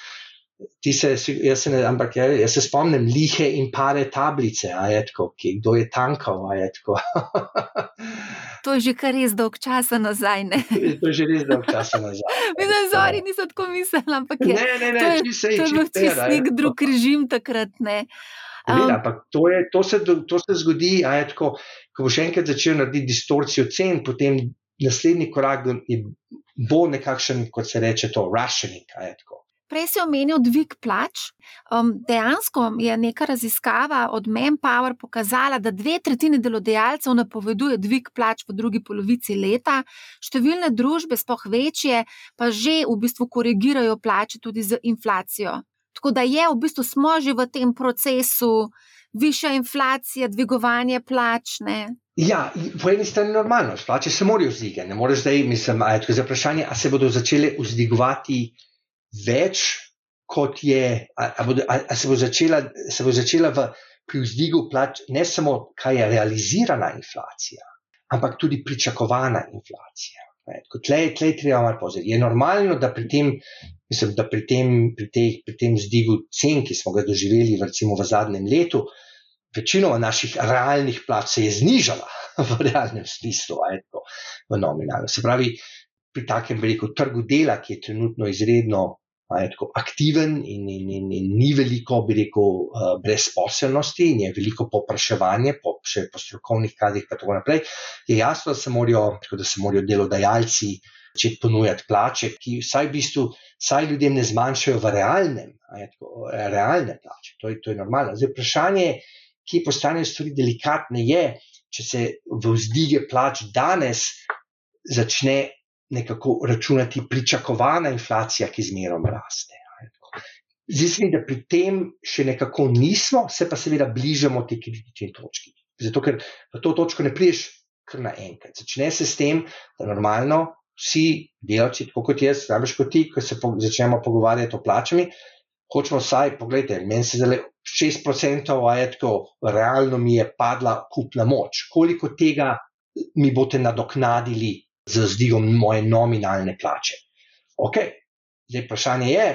Se, jaz, se ne, ampak, ja, jaz se spomnim lihe in pare tablice, ajetko, ki, kdo je tankal. to je že kar res dolg čas nazaj. Ne? to je že res dolg čas nazaj. Mi na zori nismo tako mislili, ampak je, ne, ne, ne, to je, se, to je bil čist nek drug režim takrat. Ne? Um, ampak to, je, to, se, to se zgodi, ajetko, ko boš enkrat začel narediti distorcijo cen, potem naslednji korak bo nekakšen, kot se reče, to rationing. Prej si omenil dvig plač. Um, dejansko je neka raziskava od Manpower pokazala, da dve tretjini delodajalcev napoveduje dvig plač v drugi polovici leta, številne družbe, spoh večje, pa že v bistvu korigirajo plače tudi z inflacijo. Tako da je v bistvu smo že v tem procesu višja inflacija, dvigovanje plač. Ne? Ja, po eni strani je normalno, plače se morajo vzdigati. Ne moreš zdaj, mislim, da je to vprašanje, ali se bodo začele vzdigovati več, kot je, ali se bo začela, se bo začela v, pri vzdigu plač ne samo, kaj je realizirana inflacija, ampak tudi pričakovana inflacija. Tlej, tlej treba malo pozoriti. Je normalno, da pri tem, mislim, da pri tem, pri tej, pri tem zdigu cen, ki smo ga doživeli recimo, v zadnjem letu, večinoma naših realnih plač se je znižala v realnem smislu, ajko, v nominalno. Se pravi, pri takem velikem trgu dela, ki je trenutno izredno ajko, aktiven in, in, in, in ni veliko, bi rekel, uh, brezposelnosti in je veliko popraševanje po, še po strokovnih kadrih, pa tako naprej, je jasno, da se morajo, da se morajo delodajalci. Če ponujati plače, ki vsaj v bistvu, vsaj ljudem ne zmanjšajo v realnem, ajko, realne plače. To je, to je normalno. Zdaj, vprašanje je, ki postanejo stvari delikatne, je, če se v vzdige plač danes začne nekako računati pričakovana inflacija, ki zmerom raste. Zdi se mi, da pri tem še nekako nismo, se pa seveda bližamo te kritične točke. Zato, ker v to točko ne priješ kar naenkrat. Začne se s tem, da normalno vsi delavci, tako kot jaz, najbolj kot ti, ko se po, začnemo pogovarjati o plačami, hočemo vsaj, pogledajte, meni se zdaj 6% ajetko, realno mi je padla kupna moč. Koliko tega mi boste nadoknadili z zdigom moje nominalne plače? Ok, zdaj vprašanje je,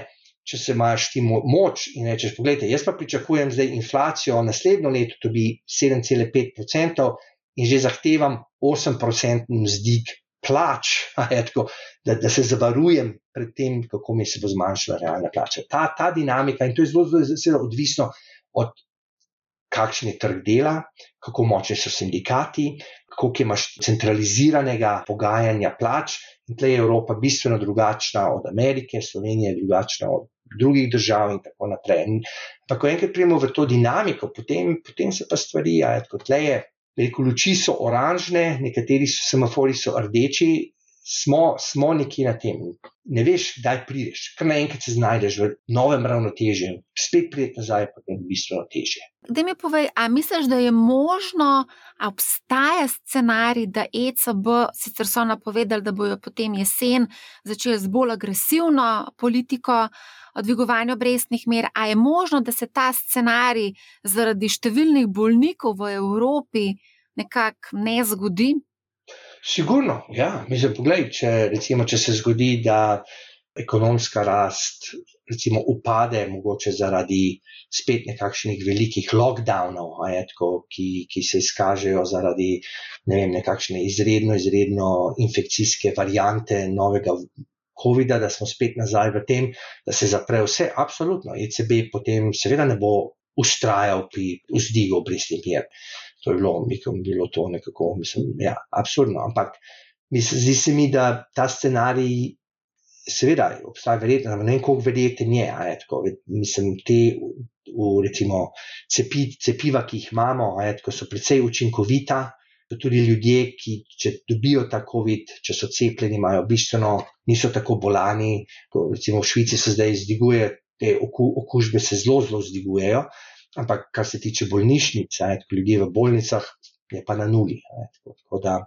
če se imaš ti moč in rečeš, pogledajte, jaz pa pričakujem zdaj inflacijo naslednjo leto, to bi 7,5% in že zahtevam 8% zdig plač, tako, da, da se zavarujem pred tem, kako mi se bo zmanjšala realna plača. Ta, ta dinamika in to je zelo, zelo, zelo odvisno od kakšen je trg dela, kako močni so sindikati, koliko imaš centraliziranega pogajanja plač. In tle je Evropa bistveno drugačna od Amerike, Slovenija je drugačna od drugih držav in tako naprej. Pa ko enkrat prijemo v to dinamiko, potem, potem se pa stvari, ja, kot tle je Rekel, luči so oranžne, nekateri semafori so rdeči, smo, smo nekje na tem. Ne veš, kdaj prideš, kar naenkrat se znajdeš v novem ravnotežju, spet prideš nazaj, pa je bistveno teže. Da mi povej, a misliš, da je možno, a obstaja scenarij, da ECB, sicer so napovedali, da bojo potem jesen začeli z bolj agresivno politiko dvigovanja obrestnih mer, a je možno, da se ta scenarij zaradi številnih bolnikov v Evropi nekako ne zgodi? Sigurno, ja. Mislim, poglej, če, recimo, če se zgodi, da ekonomska rast recimo, upade, mogoče zaradi spet nekakšnih velikih lockdownov, tako, ki, ki se izkažejo zaradi ne vem, nekakšne izredno, izredno infekcijske variante novega COVID-a, da smo spet nazaj v tem, da se zapre vse, absolutno. ECB potem seveda ne bo ustrajal pri vzdigu obrestnih mer. To je bilo, mislim, bilo to nekako, mislim, ja, absurdno. Ampak zdi se mi, da ta scenarij, seveda, obstaja verjetno, ne vem, koliko verjeten je. je tako, mislim, te v, recimo, cepi, cepiva, ki jih imamo, je, tako, so precej učinkovita. Tudi ljudje, ki če dobijo ta COVID, če so cepljeni, imajo bistveno, niso tako bolani. Recimo v Švici se zdaj zdiguje, te okužbe se zelo, zelo zdigujejo, ampak kar se tiče bolnišnic, ljudje v bolnicah, je pa na nuli. Tako, tako da,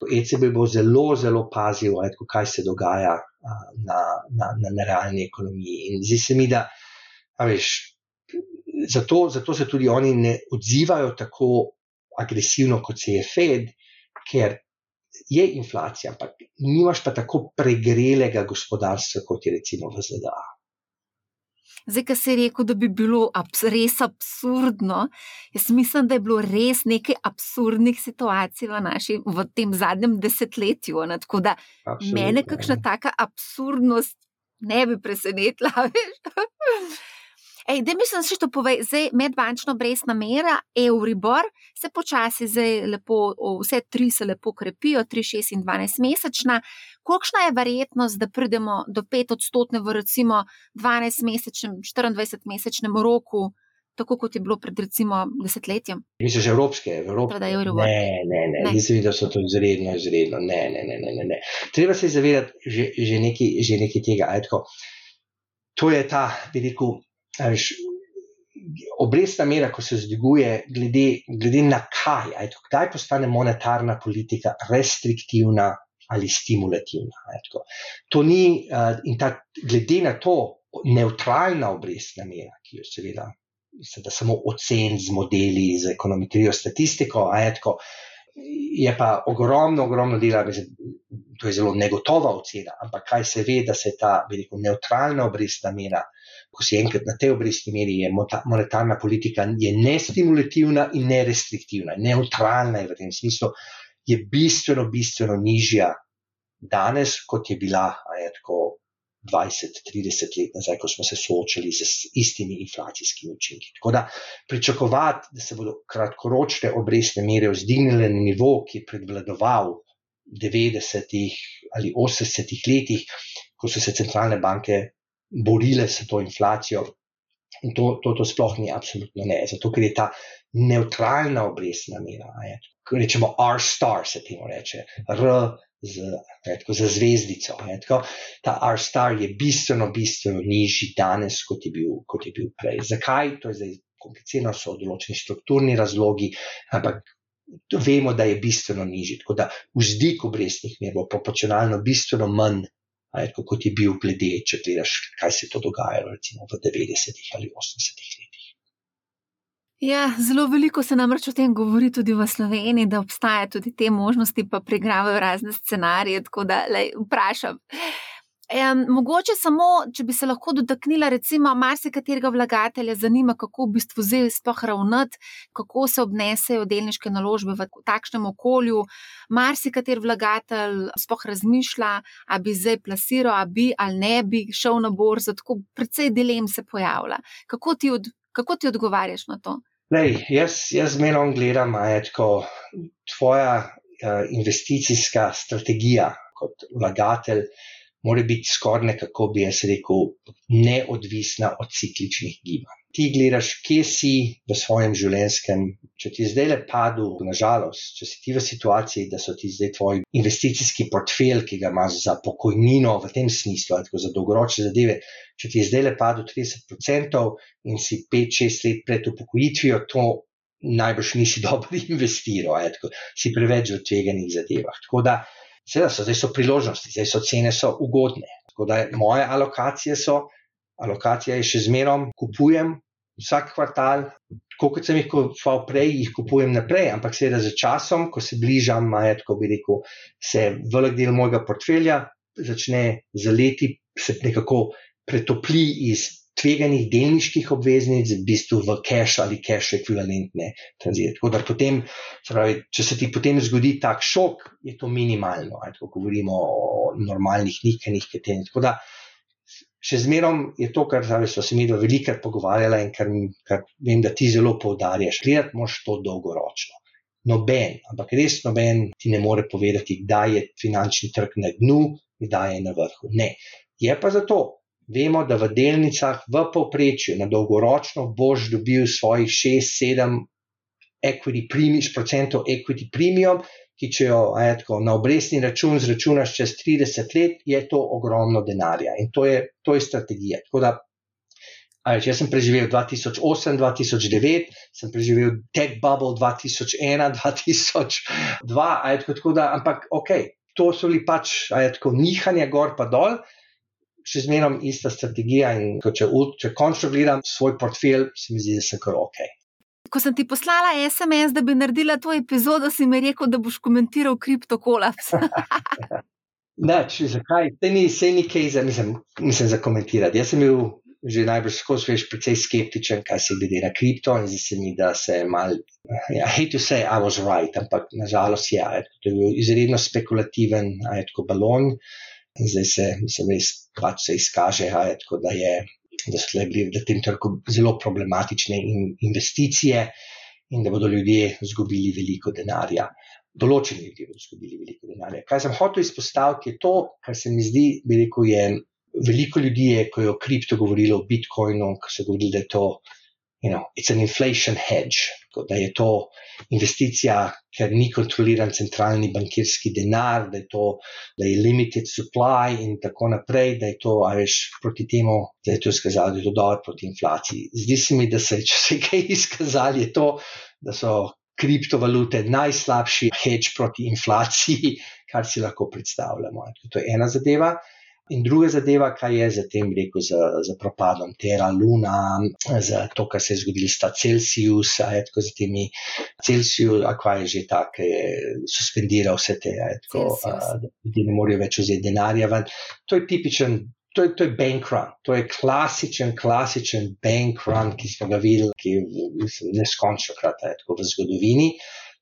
ECB bo zelo, zelo pazil, tako, kaj se dogaja na, na, na, na realni ekonomiji. In zdi se mi, da veš, zato, zato se tudi oni ne odzivajo tako agresivno, kot se je Fed, ker je inflacija, ampak nimaš pa tako pregrelega gospodarstva, kot je recimo v ZDA. Zdaj, ki si rekel, da bi bilo abs res absurdno, jaz mislim, da je bilo res nekaj absurdnih situacij v, naši, v tem zadnjem desetletju. Ne? Tako da Absolutno, mene kakšna ne. taka absurdnost ne bi presenetila. Ej, da mi se še to pove, zdaj medbančno brezna mera, Euribor se počasi, zdaj lepo, vse tri se lepo krepijo, 3, 6 in 12 mesečna. Kakšna je verjetnost, da pridemo do 5 odstotne v recimo 12 mesečnem, 24 mesečnem roku, tako kot je bilo pred recimo desetletjem? Misliš, evropske, evropske? Ne, ne, ne, ne. mislim, da so to izredno, izredno. Ne, ne, ne, ne, ne. Treba se zavedati že, že nekaj neki tega. To je ta, bi rekel, obrestna mera, ko se zdiguje, glede, glede na kaj, ajto, kdaj postane monetarna politika restriktivna ali stimulativna. Ajto. To ni, uh, in ta, glede na to, neutralna obrestna mera, ki jo seveda, da samo ocen z modeli, z ekonometrijo, statistiko, ajto, je pa ogromno, ogromno dela, to je zelo negotova ocena, ampak kaj se ve, da se ta, bi rekel, neutralna obrestna mera ko si enkrat na tej obrestni meri, je monetarna politika je nestimulativna in nerestriktivna, neutralna je v tem smislu, je bistveno, bistveno nižja danes, kot je bila je tako 20-30 let nazaj, ko smo se soočali z istimi inflacijskimi učinki. Tako da pričakovati, da se bodo kratkoročne obrestne mere vzdignile na nivo, ki je predvladoval v 90-ih ali 80-ih letih, ko so se centralne banke borile s to inflacijo. In to, to, to sploh ni absolutno ne, zato ker je ta neutralna obrestna mera. Rečemo R-star, se temu reče, R z, ne, tako, z zvezdico. Ne, tako, ta R-star je bistveno, bistveno nižji danes, kot je, bil, kot je bil prej. Zakaj? To je zdaj komplicirano, so določeni strukturni razlogi, ampak vemo, da je bistveno nižji. Tako da vzdik obrestnih mer bo proporcionalno bistveno manj Ajko, kot je bil, glede, če gledaš, kaj se je to dogajalo recimo, v 90-ih ali 80-ih letih. Ja, zelo veliko se namreč o tem govori tudi v Sloveniji, da obstaja tudi te možnosti, pa pregravajo razne scenarije. Tako da lej, vprašam, Um, mogoče samo, če bi se lahko dotaknila, recimo, marsikaterega vlagatelja zanima, kako v bistvu zdaj sploh ravnati, kako se obnesejo delniške naložbe v takšnem okolju. Marsikater vlagatelj sploh razmišlja, ali bi zdaj plasiral, ali bi ali ne bi šel na borzo, tako precej dilem se pojavlja. Kako ti, od, kako ti odgovarjaš na to? Lej, jaz jaz menom gledam, da je tvoja uh, investicijska strategija kot vlagatelj mora biti skoraj nekako, bi jaz rekel, neodvisna od cikličnih gibanj. Ti gledaš, kje si v svojem življenjskem, če ti je zdaj le padel, nažalost, če si ti v situaciji, da so ti zdaj tvoj investicijski portfelj, ki ga imaš za pokojnino v tem smislu, ali za dolgoročne zadeve, če ti je zdaj le padel 30% in si 5-6 let pred upokojitvijo, to najbrž nisi dobro investiral, ali si preveč v tveganih zadevah. Tako da, Seveda so zdaj so priložnosti, zdaj so cene so ugodne. Tako da moje alokacije so, alokacija je še zmerom, kupujem vsak kvartal, tako kot sem jih kupoval prej, jih kupujem naprej, ampak seveda z časom, ko se bližam, je, tako bi rekel, se velik del mojega portfelja začne za leti se nekako pretopli iz tveganih delniških obveznic, v bistvu v cash ali cash ekvivalentne tranzite. Tako da potem, pravi, če se ti potem zgodi tak šok, je to minimalno, ali ko govorimo o normalnih nikanjih, keten. Tako da še zmerom je to, kar pravi, so se mi dva velikrat pogovarjala in kar, kar vem, da ti zelo poudarjaš. Gledati moraš to dolgoročno. Noben, ampak res noben ti ne more povedati, kdaj je finančni trg na dnu, kdaj je na vrhu. Ne. Je pa zato, vemo, da v delnicah v povprečju na dolgoročno boš dobil svojih 6-7 equity premium, procentov equity premium, ki če jo tako, na obrestni račun zračunaš čez 30 let, je to ogromno denarja in to je, to je strategija. Tako da Več, jaz sem preživel 2008, 2009, sem preživel tech bubble 2001, 2002, tako, tako da, ampak ok, to so bili pač tako, nihanja gor pa dol, še zmerom ista strategija. In če, če končno gledam svoj portfelj, se mi zdi, da sem kar ok. Ko sem ti poslala SMS, da bi naredila to epizodo, si mi rekel, da boš komentiral kriptokolaps. Ne, zakaj? Te ni, se ni kaj za, mislim, mislim za komentirati. Jaz sem bil že najbrž skozi veš, precej skeptičen, kaj se glede na kripto in zdi se mi, da se mal, ja, hate to say, I was right, ampak nažalost ja, je, to je bil izredno spekulativen, a je tako balon in zdaj se, mislim, res pač se izkaže, a je tako, da je, da so tle bili v tem trgu zelo problematične in, investicije in da bodo ljudje izgubili veliko denarja. Določeni ljudje bodo izgubili veliko denarja. Kaj sem hotel izpostaviti, je to, kar se mi zdi, bi rekel, je veliko ljudi je, ko je o kripto govorilo, o Bitcoinu, ko so govorili, da je to, you know, it's an inflation hedge, da je to investicija, ker ni kontroliran centralni bankirski denar, da je to, da je limited supply in tako naprej, da je to, a veš, proti temu, da je to izkazalo, da je to dobro proti inflaciji. Zdi se mi, da se, če se kaj izkazali, je to, da so kriptovalute najslabši hedge proti inflaciji, kar si lahko predstavljamo. To je ena zadeva. In druga zadeva, kaj je za tem rekel, za, za propadom Terra Luna, za to, kar se je zgodilo s Celsius, a je tako za temi Celsius, a kaj je že tako, ki je suspendiral vse te, je tako, da ne morejo več vzeti denarja ven. To je tipičen. To je, to je bank run, to je klasičen, klasičen bank run, ki smo ga videli, ki je neskončno krat v zgodovini.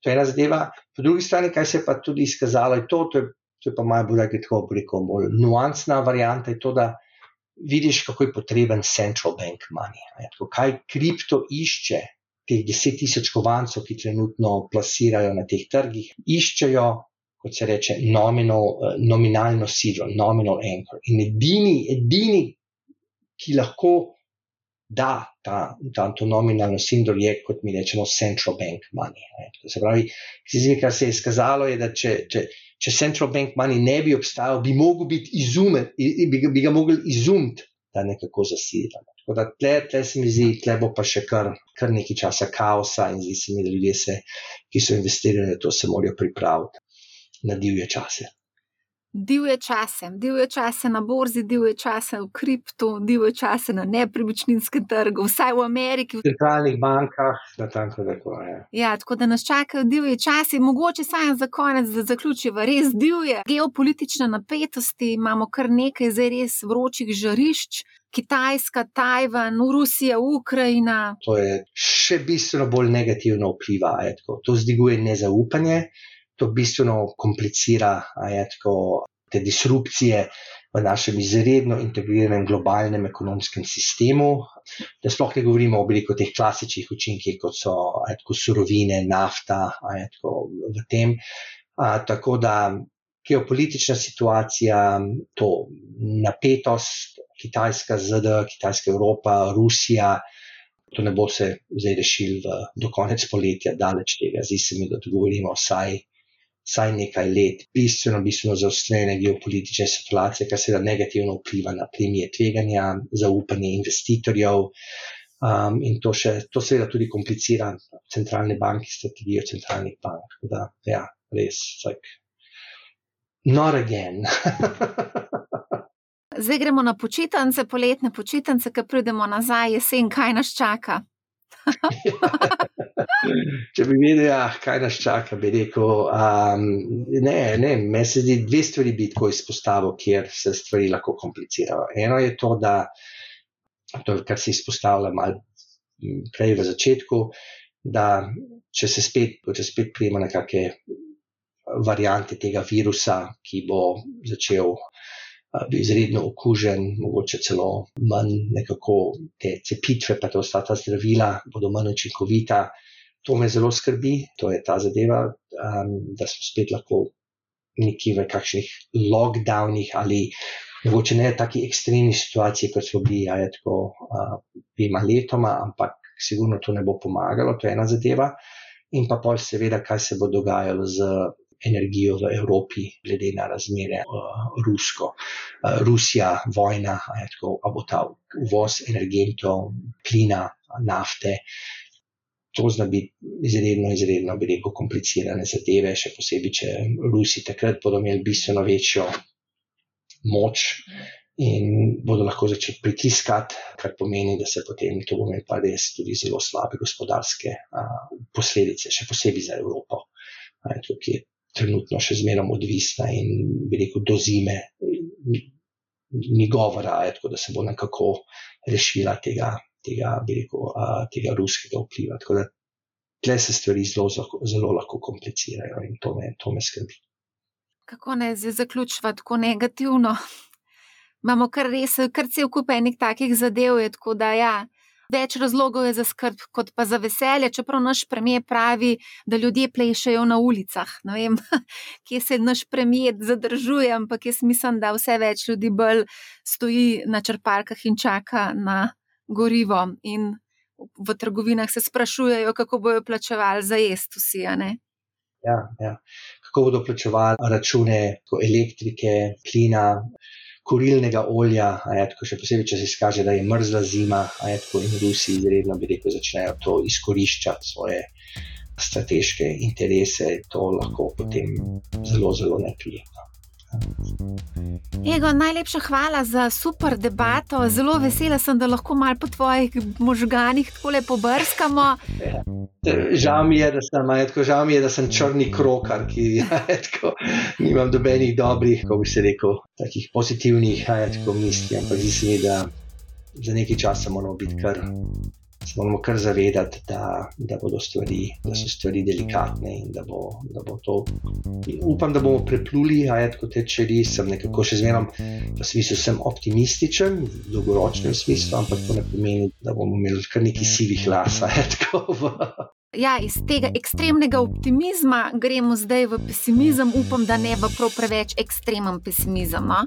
To je ena zadeva. Po drugi strani, kaj se je pa tudi izkazalo, je to, to je to je pa malo bolj, tako rekel, bolj nuansna varianta, je to, da vidiš, kako je potreben central bank money. Tako, kaj kripto išče, teh deset tisoč kovancov, ki trenutno plasirajo na teh trgih, iščejo, kot se reče, nominal, uh, nominalno silo, nominal anchor. In edini, edini, ki lahko da ta, ta to nominalno sindor, je, kot mi rečemo, central bank money. Se pravi, kar se je izkazalo, je, da če, če če central bank money ne bi obstajal, bi, biti izumen, bi, bi ga mogli izumiti, da nekako zasidamo. Tako da tle, tle se mi zdi, tle bo pa še kar, kar nekaj časa kaosa in zdi se mi, da ljudje, se, ki so investirali na to, se morajo pripraviti na divje čase divje čase, divje čase na borzi, divje čase v kriptu, divje čase na nepremičninskem trgu, vsaj v Ameriki. V centralnih bankah, da tako tako je. Ja, tako da nas čakajo divje čase, mogoče samo za konec, da zaključiva res divje. Geopolitične napetosti imamo kar nekaj zdaj res vročih žarišč. Kitajska, Tajvan, Rusija, Ukrajina. To je še bistveno bolj negativno vpliva. To zdiguje nezaupanje, to bistveno komplicira tako, te disrupcije v našem izredno integriranem globalnem ekonomskem sistemu. Da sploh ne govorimo o veliko teh klasičnih učinkih, kot so tako, surovine, nafta, tako, v tem. A, tako da geopolitična situacija, to napetost, Kitajska, ZD, Kitajska, Evropa, Rusija. To ne bo se zdaj rešil do konca poletja, daleč tega, zdi se mi, da govorimo vsaj vsaj nekaj let bistveno, bistveno zaostrene geopolitične situacije, kar seveda negativno vpliva na premije tveganja, zaupanje investitorjev. Um, in to, še, to seveda tudi komplicira centralne banke, strategijo centralnih bank. Tako da, ja, res, like, not again. Zdaj gremo na počitnice, poletne počitnice, ki pridemo nazaj, jesen, kaj nas čaka. Če bi vedel, ah, kaj nas čaka, bi rekel, um, ne, ne, meni se zdi dve stvari bi tako izpostavil, kjer se stvari lahko komplicirajo. Eno je to, da to, kar se izpostavlja malo prej v začetku, da če se spet, če spet prijema nekakšne variante tega virusa, ki bo začel bil izredno okužen, mogoče celo manj nekako te cepitve, pa te ostata zdravila bodo manj učinkovita. To me zelo skrbi, to je ta zadeva, um, da smo spet lahko neki v kakšnih lockdownih ali mogoče ne taki ekstremni situaciji, kot smo bili, ja, tako dvema uh, letoma, ampak sigurno to ne bo pomagalo, to je ena zadeva. In pa pol seveda, kaj se bo dogajalo z energijo v Evropi, glede na razmere uh, rusko. Uh, Rusija, vojna, tako, a bo ta uvoz energentov, plina, nafte. To zna biti izredno, izredno, bi rekel, komplicirane zadeve, še posebej, če Rusi takrat bodo imeli bistveno večjo moč in bodo lahko začeli pritiskati, kar pomeni, da se potem to bo imelo pa res tudi zelo slabe gospodarske a, posledice, še posebej za Evropo, a, ki je trenutno še zmeraj odvisna in bi rekel, do zime ni govora, a, tako, da se bo nekako rešila tega, tega, rekel, a, tega ruskega vpliva. Tako da tle se stvari zelo, zelo lahko komplicirajo in to me, to me skrbi. Kako ne zdaj zaključiti tako negativno? imamo kar res, kar cel kup enih takih zadev. Je, tako da, ja, več razlogov je za skrb, kot pa za veselje. Čeprav naš premijer pravi, da ljudje plešajo na ulicah. Ne vem, kje se naš premijer zadržuje, ampak jaz mislim, da vse več ljudi bolj stoji na črpalkah in čaka na gorivo. In v trgovinah se sprašujejo, kako bojo plačevali za jesti vsi. Ja, ja. Kako bodo plačevali račune elektrike, plina, kurilnega olja, tako, še posebej, če se izkaže, da je mrzla zima, tako, in Rusi izredno, bi rekel, začnejo to izkoriščati svoje strateške interese, to lahko potem zelo, zelo neprijetno. Ego, najlepša hvala za super debato. Zelo vesela sem, da lahko malo po tvojih možganih tako lepo brskamo. Ja. Žal mi je, da sem, tako, žal mi je, da sem črni krokar, ki tako, nimam dobenih dobrih, kako bi se rekel, takih pozitivnih misli. Ampak mislim, da za nekaj časa moramo biti kar se moramo kar zavedati, da, da, stvari, da so stvari delikatne in da bo, da bo to. Upam, da bomo prepluli, a je tako teče res, sem nekako še zmeraj v smislu, sem optimističen, v dolgoročnem smislu, ampak to ne pomeni, da bomo imeli kar nekaj sivih las, a je tako. V, Ja, iz tega ekstremnega optimizma gremo zdaj v pesimizem, upam, da ne v preveč ekstremen pesimizem. No?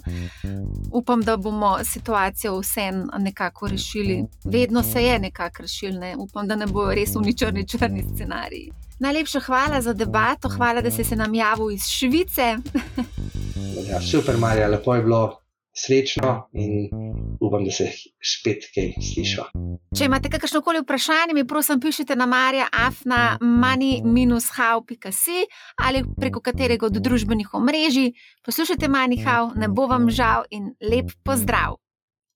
Upam, da bomo situacijo vseeno nekako rešili. Vedno se je nekako rešil, ne? upam, da ne bo res uničeni črni scenarij. Najlepša hvala za debato, hvala, da si se nam javil iz Švice. ja, super, Marja, lepo je bilo srečno in upam, da se spet kaj sliša. Če imate kakršno koli vprašanje, mi prosim pišite na marja afna mani-how.si ali preko katerega od družbenih omrežij. Poslušajte manihau, ne bo vam žal in lep pozdrav!